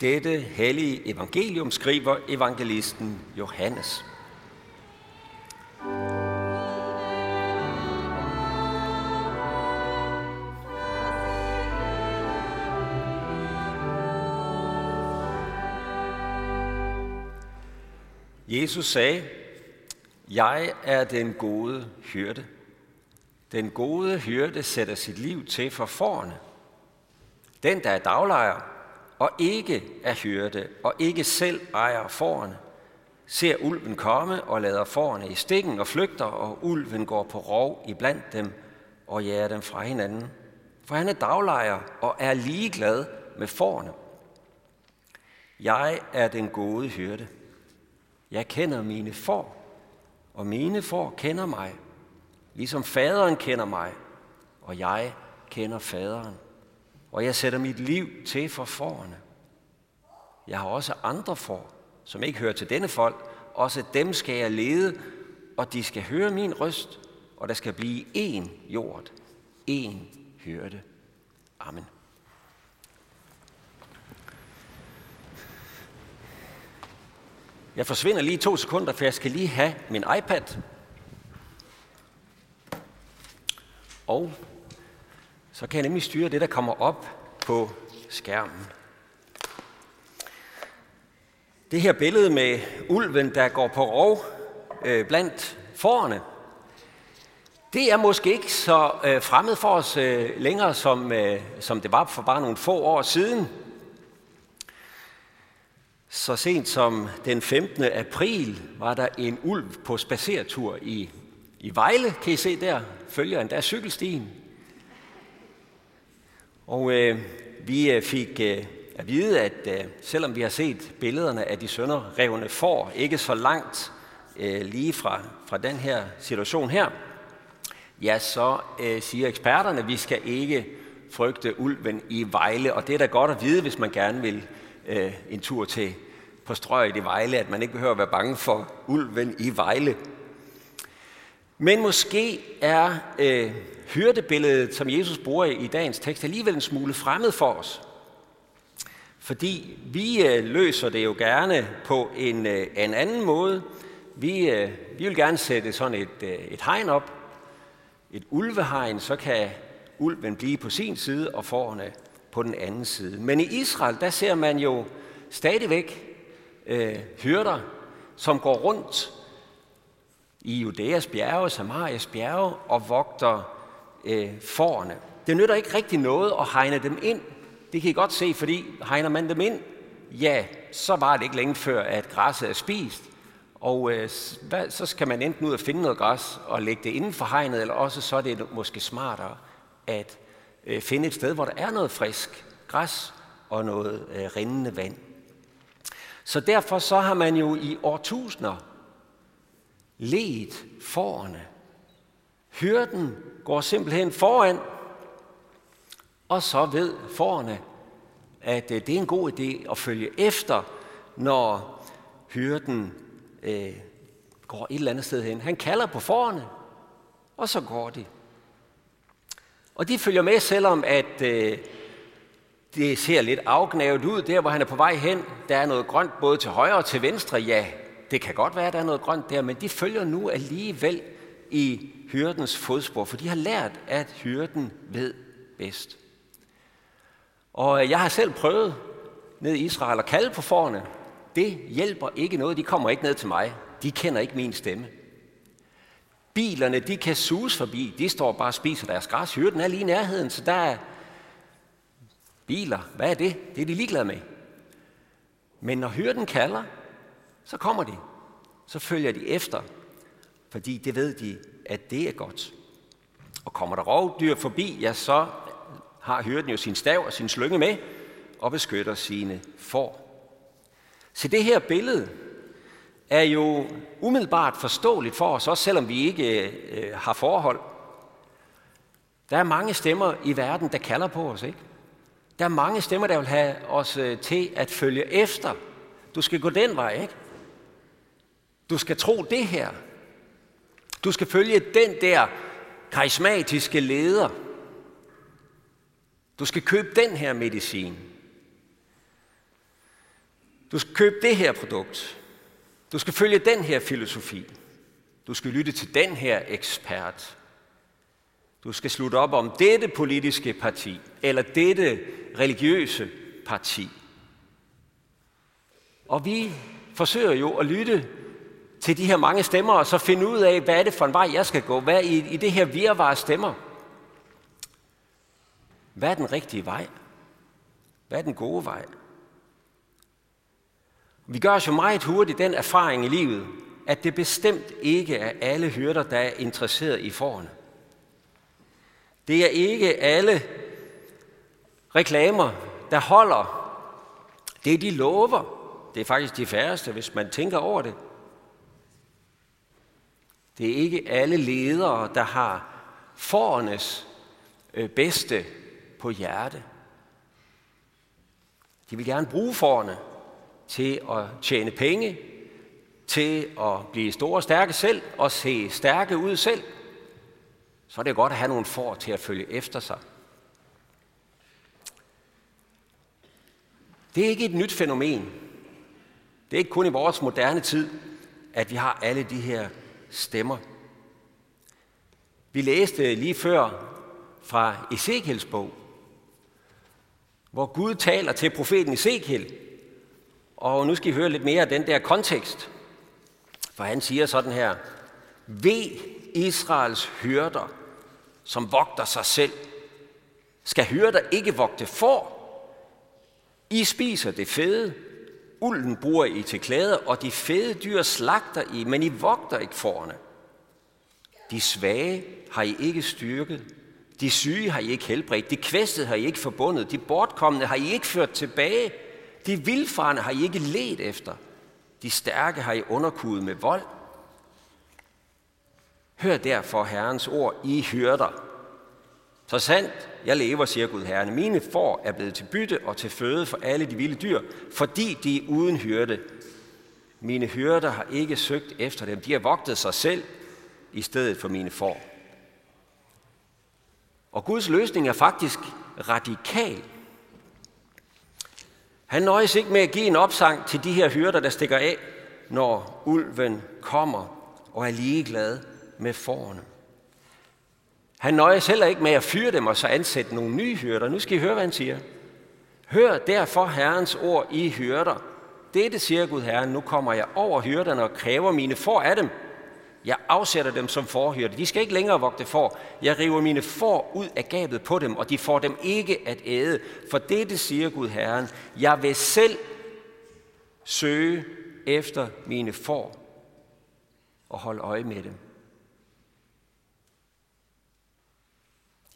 Dette hellige evangelium skriver evangelisten Johannes. Jesus sagde, jeg er den gode hyrde. Den gode hyrde sætter sit liv til for forerne. Den, der er daglejer og ikke er hyrde og ikke selv ejer forerne, ser ulven komme og lader forerne i stikken og flygter, og ulven går på rov iblandt dem og jager dem fra hinanden. For han er daglejer og er ligeglad med forerne. Jeg er den gode hyrde. Jeg kender mine får, og mine får kender mig, ligesom faderen kender mig, og jeg kender faderen. Og jeg sætter mit liv til for forerne. Jeg har også andre for, som ikke hører til denne folk. Også dem skal jeg lede, og de skal høre min røst, og der skal blive én jord, én hørte. Amen. Jeg forsvinder lige to sekunder, for jeg skal lige have min iPad. Og så kan jeg nemlig styre det, der kommer op på skærmen. Det her billede med ulven, der går på rov øh, blandt forerne, det er måske ikke så øh, fremmed for os øh, længere, som, øh, som det var for bare nogle få år siden. Så sent som den 15. april var der en ulv på spacertur i, i Vejle, kan I se der, følger endda cykelstien. Og øh, vi øh, fik øh, at vide, at øh, selvom vi har set billederne af de sønderrevne får, ikke så langt øh, lige fra, fra den her situation her, ja, så øh, siger eksperterne, at vi skal ikke frygte ulven i Vejle, og det er da godt at vide, hvis man gerne vil øh, en tur til på strøget i Vejle, at man ikke behøver at være bange for ulven i Vejle. Men måske er øh, hyrdebilledet, som Jesus bruger i dagens tekst, alligevel en smule fremmed for os. Fordi vi øh, løser det jo gerne på en, øh, en anden måde. Vi, øh, vi vil gerne sætte sådan et, øh, et hegn op, et ulvehegn, så kan ulven blive på sin side og forerne på den anden side. Men i Israel, der ser man jo stadigvæk øh, hyrder, som går rundt i Judæas bjerge, Samarias bjerge og vogter øh, forerne. Det nytter ikke rigtig noget at hegne dem ind. Det kan I godt se, fordi hegner man dem ind, ja, så var det ikke længe før, at græsset er spist. Og øh, hvad, så skal man enten ud og finde noget græs og lægge det inden for hegnet, eller også så er det måske smartere at øh, finde et sted, hvor der er noget frisk græs og noget øh, rindende vand. Så derfor så har man jo i årtusinder let forerne. Hyrden går simpelthen foran, og så ved forerne, at øh, det er en god idé at følge efter, når hyrden øh, går et eller andet sted hen. Han kalder på forerne, og så går de. Og de følger med, selvom at øh, det ser lidt afgnavet ud. Der, hvor han er på vej hen, der er noget grønt både til højre og til venstre. Ja, det kan godt være, at der er noget grønt der, men de følger nu alligevel i hyrdens fodspor, for de har lært, at hyrden ved bedst. Og øh, jeg har selv prøvet ned i Israel at kalde på forne. Det hjælper ikke noget. De kommer ikke ned til mig. De kender ikke min stemme. Bilerne, de kan suges forbi. De står bare og spiser deres græs. Hyrden er lige i nærheden, så der er biler. Hvad er det? Det er de ligeglade med. Men når hyrden kalder, så kommer de. Så følger de efter, fordi det ved de, at det er godt. Og kommer der rovdyr forbi, ja, så har hyrden jo sin stav og sin slynge med og beskytter sine får. Så det her billede er jo umiddelbart forståeligt for os, også selvom vi ikke øh, har forhold. Der er mange stemmer i verden, der kalder på os, ikke? Der er mange stemmer, der vil have os øh, til at følge efter. Du skal gå den vej, ikke? Du skal tro det her. Du skal følge den der karismatiske leder. Du skal købe den her medicin. Du skal købe det her produkt. Du skal følge den her filosofi. Du skal lytte til den her ekspert. Du skal slutte op om dette politiske parti, eller dette religiøse parti. Og vi forsøger jo at lytte til de her mange stemmer, og så finde ud af, hvad er det for en vej, jeg skal gå? Hvad er i, i det her virvare stemmer? Hvad er den rigtige vej? Hvad er den gode vej? Vi gør os jo meget hurtigt den erfaring i livet, at det bestemt ikke er alle hyrder, der er interesseret i forerne. Det er ikke alle reklamer, der holder. Det de lover. Det er faktisk de færreste, hvis man tænker over det. Det er ikke alle ledere, der har forernes øh, bedste på hjerte. De vil gerne bruge forerne til at tjene penge, til at blive store og stærke selv og se stærke ud selv, så er det godt at have nogle får til at følge efter sig. Det er ikke et nyt fænomen. Det er ikke kun i vores moderne tid, at vi har alle de her stemmer. Vi læste lige før fra Ezekiels bog, hvor Gud taler til profeten Ezekiel. Og nu skal I høre lidt mere af den der kontekst. For han siger sådan her, Ved Israels hyrder, som vogter sig selv. Skal hyrder ikke vogte for? I spiser det fede, ulden bruger I til klæder, og de fede dyr slagter I, men I vogter ikke forerne. De svage har I ikke styrket, de syge har I ikke helbredt, de kvæstede har I ikke forbundet, de bortkommende har I ikke ført tilbage, de vildfarne har I ikke let efter, de stærke har I underkudet med vold. Hør derfor Herrens ord, I hyrder. Så sandt, jeg lever, siger Gud Herren. Mine får er blevet til bytte og til føde for alle de vilde dyr, fordi de er uden hyrde. Mine hyrder har ikke søgt efter dem. De har vogtet sig selv i stedet for mine får. Og Guds løsning er faktisk radikal. Han nøjes ikke med at give en opsang til de her hyrder, der stikker af, når ulven kommer og er ligeglad med forerne. Han nøjes heller ikke med at fyre dem og så ansætte nogle nye hyrder. Nu skal I høre, hvad han siger. Hør derfor Herrens ord i hyrder. Dette siger Gud Herren, nu kommer jeg over hyrderne og kræver mine får af dem. Jeg afsætter dem som forhyrte. De skal ikke længere vogte for. Jeg river mine får ud af gabet på dem, og de får dem ikke at æde. For dette siger Gud Herren, jeg vil selv søge efter mine får og holde øje med dem.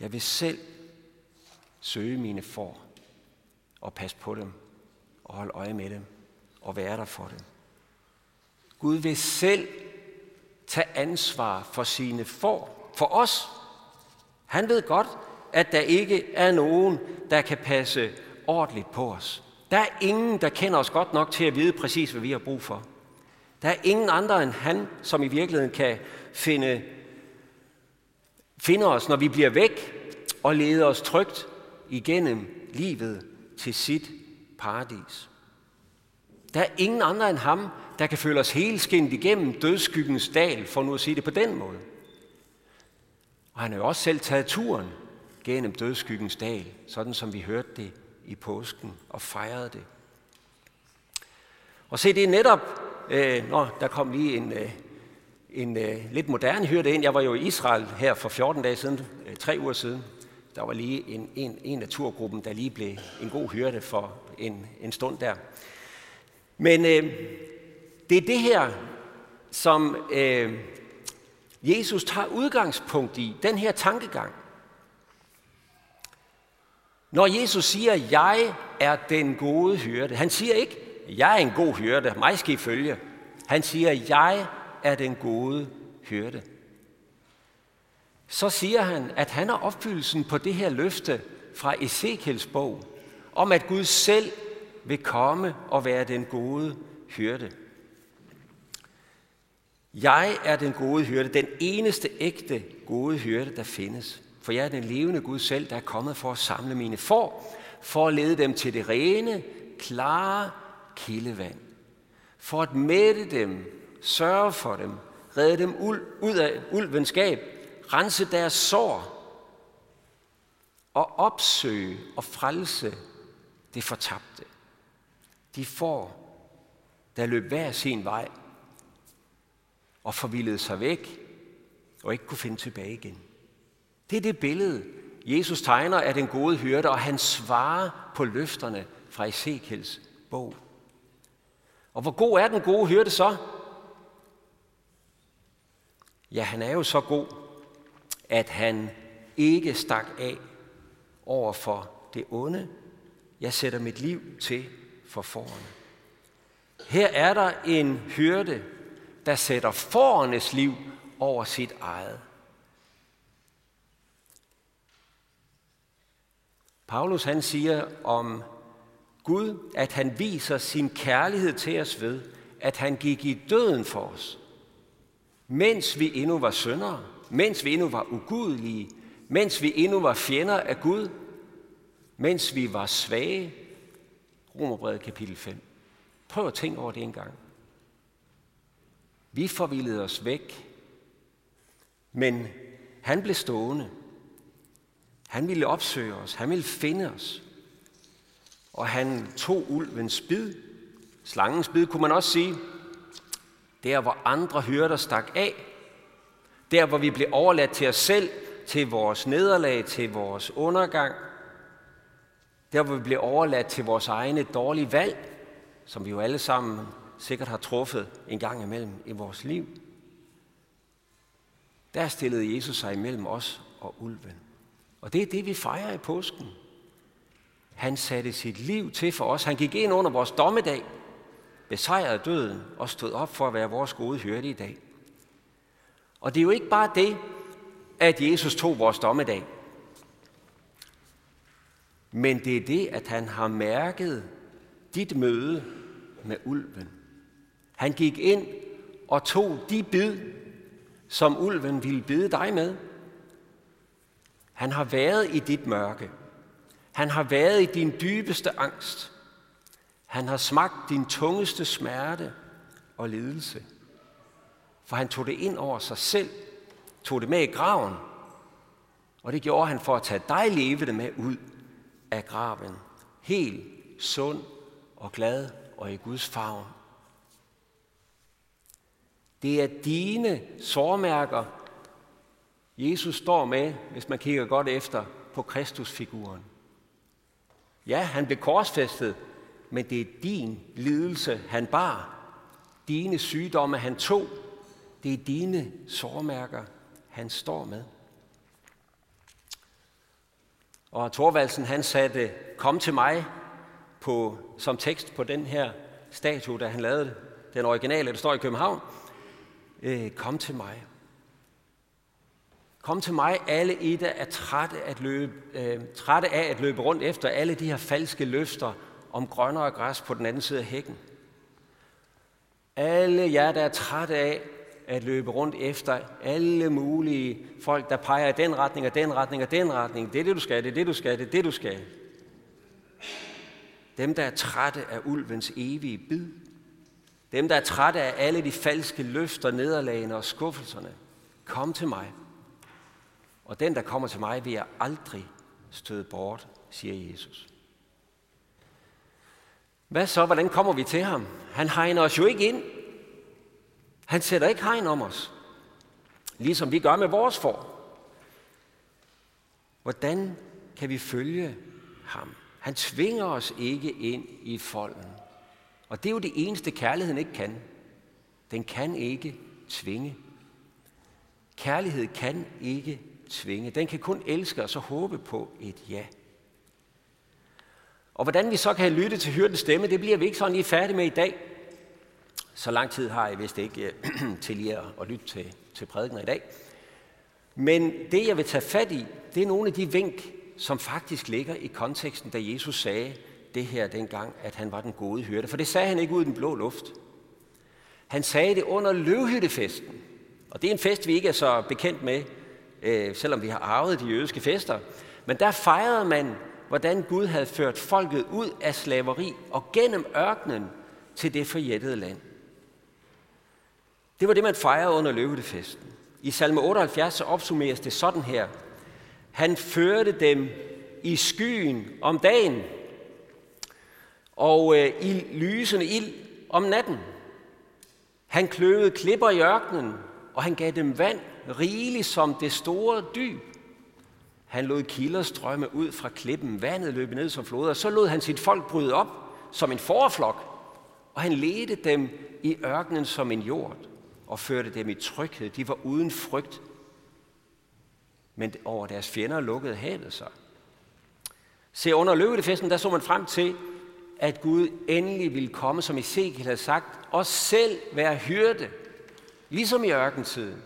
Jeg vil selv søge mine får og passe på dem og holde øje med dem og være der for dem. Gud vil selv tage ansvar for sine får, for os. Han ved godt, at der ikke er nogen, der kan passe ordentligt på os. Der er ingen, der kender os godt nok til at vide præcis, hvad vi har brug for. Der er ingen andre end han, som i virkeligheden kan finde finder os, når vi bliver væk og lede os trygt igennem livet til sit paradis. Der er ingen andre end ham, der kan føle os helskindt igennem dødskyggens dal, for nu at sige det på den måde. Og han har jo også selv taget turen gennem dødskyggens dal, sådan som vi hørte det i påsken og fejrede det. Og se, det er netop, øh, nå, der kom lige en, øh, en øh, lidt moderne hyrde ind. Jeg var jo i Israel her for 14 dage siden, øh, tre uger siden. Der var lige en, en, en af turgruppen, der lige blev en god hyrde for en, en stund der. Men øh, det er det her, som øh, Jesus tager udgangspunkt i, den her tankegang. Når Jesus siger, jeg er den gode hyrde, han siger ikke, jeg er en god hyrde, mig skal I følge. Han siger, jeg er den gode hyrde. Så siger han, at han er opfyldelsen på det her løfte fra Ezekiels bog, om at Gud selv vil komme og være den gode hyrde. Jeg er den gode hyrde, den eneste ægte gode hyrde, der findes. For jeg er den levende Gud selv, der er kommet for at samle mine får, for at lede dem til det rene, klare, kildevand, for at mætte dem, sørge for dem, redde dem ud af ulvenskab, rense deres sår og opsøge og frelse det fortabte. De får, der løb hver sin vej og forvildede sig væk og ikke kunne finde tilbage igen. Det er det billede, Jesus tegner af den gode hyrde, og han svarer på løfterne fra Ezekiels bog. Og hvor god er den gode hyrde så? Ja, han er jo så god, at han ikke stak af over for det onde. Jeg sætter mit liv til for forerne. Her er der en hyrde, der sætter forernes liv over sit eget. Paulus han siger om Gud, at han viser sin kærlighed til os ved, at han gik i døden for os, mens vi endnu var syndere, mens vi endnu var ugudelige, mens vi endnu var fjender af Gud, mens vi var svage. Romerbrevet kapitel 5. Prøv at tænke over det en gang. Vi forvildede os væk, men han blev stående. Han ville opsøge os. Han ville finde os. Og han tog ulvens bid. Slangens bid kunne man også sige. Der, hvor andre hyrder stak af. Der, hvor vi blev overladt til os selv, til vores nederlag, til vores undergang. Der, hvor vi blev overladt til vores egne dårlige valg, som vi jo alle sammen sikkert har truffet en gang imellem i vores liv. Der stillede Jesus sig imellem os og ulven. Og det er det, vi fejrer i påsken. Han satte sit liv til for os. Han gik ind under vores dommedag, besejrede døden og stod op for at være vores gode hyrde i dag. Og det er jo ikke bare det, at Jesus tog vores dommedag. Men det er det, at han har mærket dit møde med ulven. Han gik ind og tog de bid, som ulven ville bide dig med. Han har været i dit mørke. Han har været i din dybeste angst. Han har smagt din tungeste smerte og lidelse. For han tog det ind over sig selv, tog det med i graven, og det gjorde han for at tage dig levende med ud af graven. Helt sund og glad og i Guds favn. Det er dine sårmærker, Jesus står med, hvis man kigger godt efter, på Kristusfiguren. Ja, han blev korsfæstet, men det er din lidelse, han bar. Dine sygdomme, han tog. Det er dine sårmærker, han står med. Og Thorvaldsen, han satte, kom til mig på, som tekst på den her statue, da han lavede den originale, der står i København. Øh, kom til mig. Kom til mig, alle I, der er trætte, at løbe, øh, trætte af at løbe rundt efter alle de her falske løfter om grønnere græs på den anden side af hækken. Alle jer, der er trætte af at løbe rundt efter alle mulige folk, der peger i den retning og den retning og den retning. Det er det, du skal, det er det, du skal, det er det, du skal. Dem, der er trætte af ulvens evige bid. Dem, der er trætte af alle de falske løfter, nederlagene og skuffelserne. Kom til mig. Og den, der kommer til mig, vil jeg aldrig støde bort, siger Jesus. Hvad så? Hvordan kommer vi til ham? Han hegner os jo ikke ind. Han sætter ikke hegn om os. Ligesom vi gør med vores for. Hvordan kan vi følge ham? Han tvinger os ikke ind i folden. Og det er jo det eneste, kærligheden ikke kan. Den kan ikke tvinge. Kærlighed kan ikke tvinge. Den kan kun elske og så håbe på et ja. Og hvordan vi så kan lytte til hyrdens stemme, det bliver vi ikke sådan lige færdige med i dag. Så lang tid har jeg vist ikke øh, til lige at lytte til, til prædikener i dag. Men det, jeg vil tage fat i, det er nogle af de vink, som faktisk ligger i konteksten, da Jesus sagde det her dengang, at han var den gode hyrde. For det sagde han ikke ud i den blå luft. Han sagde det under løvhyttefesten. Og det er en fest, vi ikke er så bekendt med øh, selvom vi har arvet de jødiske fester. Men der fejrede man, hvordan Gud havde ført folket ud af slaveri og gennem ørkenen til det forjættede land. Det var det, man fejrede under løvetefesten. I salme 78 så opsummeres det sådan her. Han førte dem i skyen om dagen, og øh, i lysende ild om natten. Han kløvede klipper i ørkenen, og han gav dem vand rigeligt som det store dyb. Han lod kilder strømme ud fra klippen, vandet løb ned som floder, så lod han sit folk bryde op som en forflok, og han ledte dem i ørkenen som en jord, og førte dem i tryghed. De var uden frygt, men over deres fjender lukkede havet sig. Se, under løvetefesten, der så man frem til, at Gud endelig ville komme, som Ezekiel havde sagt, og selv være hyrde, ligesom i ørkentiden.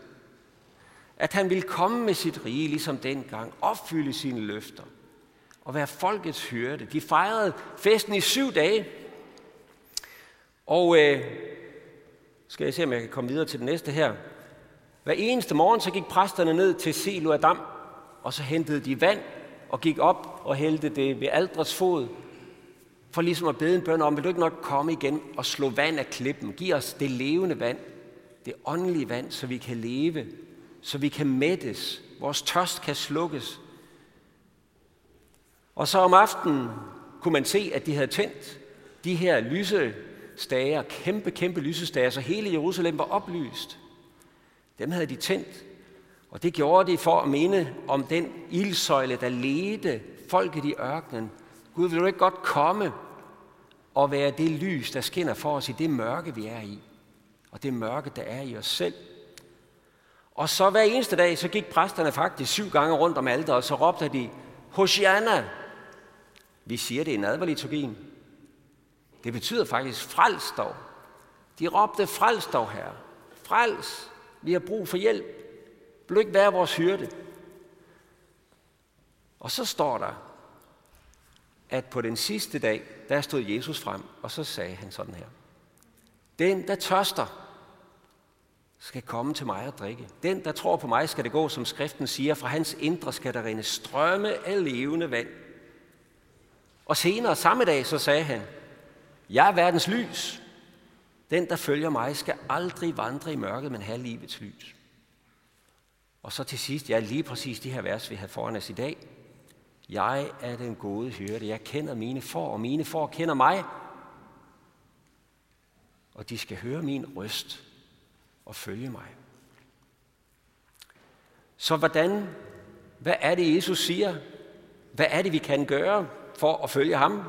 At han ville komme med sit rige, ligesom dengang, opfylde sine løfter og være folkets hyrde. De fejrede festen i syv dage. Og øh, skal jeg se, om jeg kan komme videre til det næste her. Hver eneste morgen så gik præsterne ned til Silo Adam, og så hentede de vand og gik op og hældte det ved aldres fod, for ligesom at bede en bøn om, vil du ikke nok komme igen og slå vand af klippen? Giv os det levende vand, det åndelige vand, så vi kan leve, så vi kan mættes, vores tørst kan slukkes. Og så om aftenen kunne man se, at de havde tændt de her lyse stager, kæmpe, kæmpe lysestager, så hele Jerusalem var oplyst. Dem havde de tændt, og det gjorde de for at minde om den ildsøjle, der ledte folket i ørkenen. Gud, vil du ikke godt komme og være det lys, der skinner for os i det mørke, vi er i, og det mørke, der er i os selv. Og så hver eneste dag, så gik præsterne faktisk syv gange rundt om alteret, og så råbte de, Hosianna! Vi siger det i nadverliturgien. Det betyder faktisk, frels dog. De råbte, frels dog, herre. Frels! Vi har brug for hjælp. Vil du ikke være vores hyrde? Og så står der, at på den sidste dag, der stod Jesus frem, og så sagde han sådan her. Den, der tørster, skal komme til mig og drikke. Den, der tror på mig, skal det gå, som skriften siger, fra hans indre skal der rinde strømme af levende vand. Og senere samme dag, så sagde han, jeg er verdens lys. Den, der følger mig, skal aldrig vandre i mørket, men have livets lys. Og så til sidst, ja, lige præcis de her vers, vi har foran os i dag. Jeg er den gode hyrde. Jeg kender mine får, og mine får kender mig. Og de skal høre min røst og følge mig. Så hvordan, hvad er det, Jesus siger? Hvad er det, vi kan gøre for at følge ham?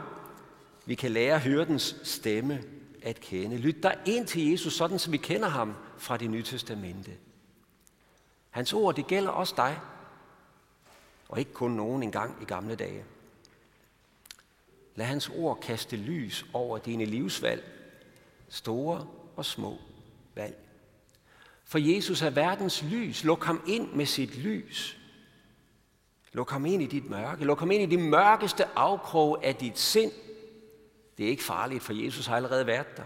Vi kan lære hyrdens stemme at kende. Lyt dig ind til Jesus, sådan som vi kender ham fra det nye testamente. Hans ord, det gælder også dig og ikke kun nogen engang i gamle dage. Lad hans ord kaste lys over dine livsvalg, store og små valg. For Jesus er verdens lys. Luk ham ind med sit lys. Luk ham ind i dit mørke. Luk ham ind i de mørkeste afkrog af dit sind. Det er ikke farligt, for Jesus har allerede været der.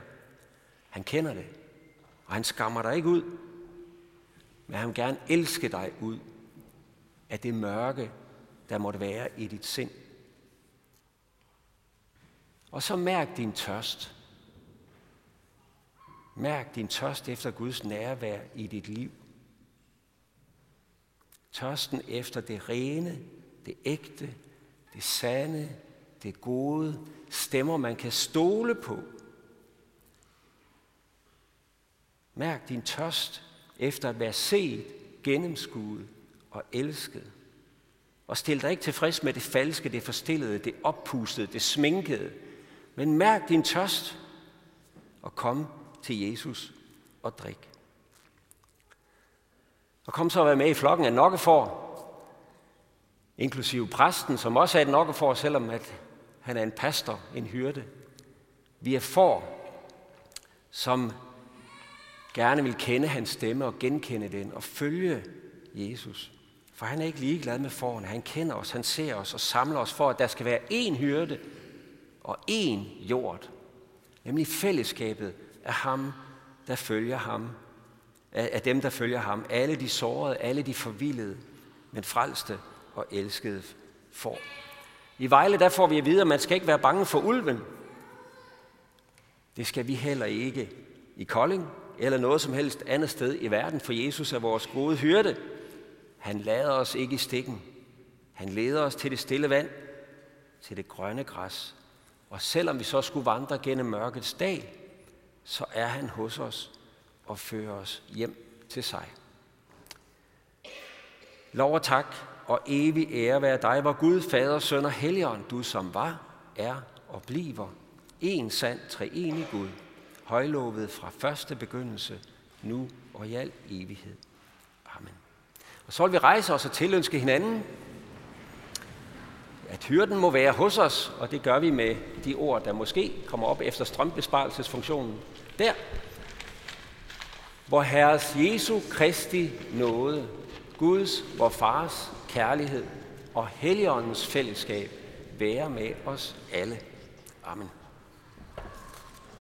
Han kender det, og han skammer dig ikke ud. Men han vil gerne elske dig ud af det mørke, der måtte være i dit sind. Og så mærk din tørst. Mærk din tørst efter Guds nærvær i dit liv. Tørsten efter det rene, det ægte, det sande, det gode, stemmer man kan stole på. Mærk din tørst efter at være set, gennemskuet og elsket. Og stil dig ikke tilfreds med det falske, det forstillede, det oppustede, det sminkede. Men mærk din tørst og kom til Jesus og drik. Og kom så og vær med i flokken af nokkefor, inklusive præsten, som også er et nokkefor, selvom at han er en pastor, en hyrde. Vi er for, som gerne vil kende hans stemme og genkende den og følge Jesus. For han er ikke ligeglad med forerne. Han kender os, han ser os og samler os for, at der skal være én hyrde og én jord. Nemlig fællesskabet af ham, der følger ham. Af dem, der følger ham. Alle de sårede, alle de forvildede, men frelste og elskede får. I Vejle der får vi at vide, at man skal ikke være bange for ulven. Det skal vi heller ikke i Kolding eller noget som helst andet sted i verden, for Jesus er vores gode hyrde. Han lader os ikke i stikken. Han leder os til det stille vand, til det grønne græs. Og selvom vi så skulle vandre gennem mørkets dal, så er han hos os og fører os hjem til sig. Lov og tak og evig ære være dig, hvor Gud, Fader, Søn og Helligånd, du som var, er og bliver en sand treenig Gud, højlovet fra første begyndelse, nu og i al evighed. Amen. Og så vil vi rejse os og tilønske hinanden, at hyrden må være hos os, og det gør vi med de ord, der måske kommer op efter strømbesparelsesfunktionen der. Hvor Herres Jesu Kristi nåde, Guds, vor Fars kærlighed og Helligåndens fællesskab være med os alle. Amen.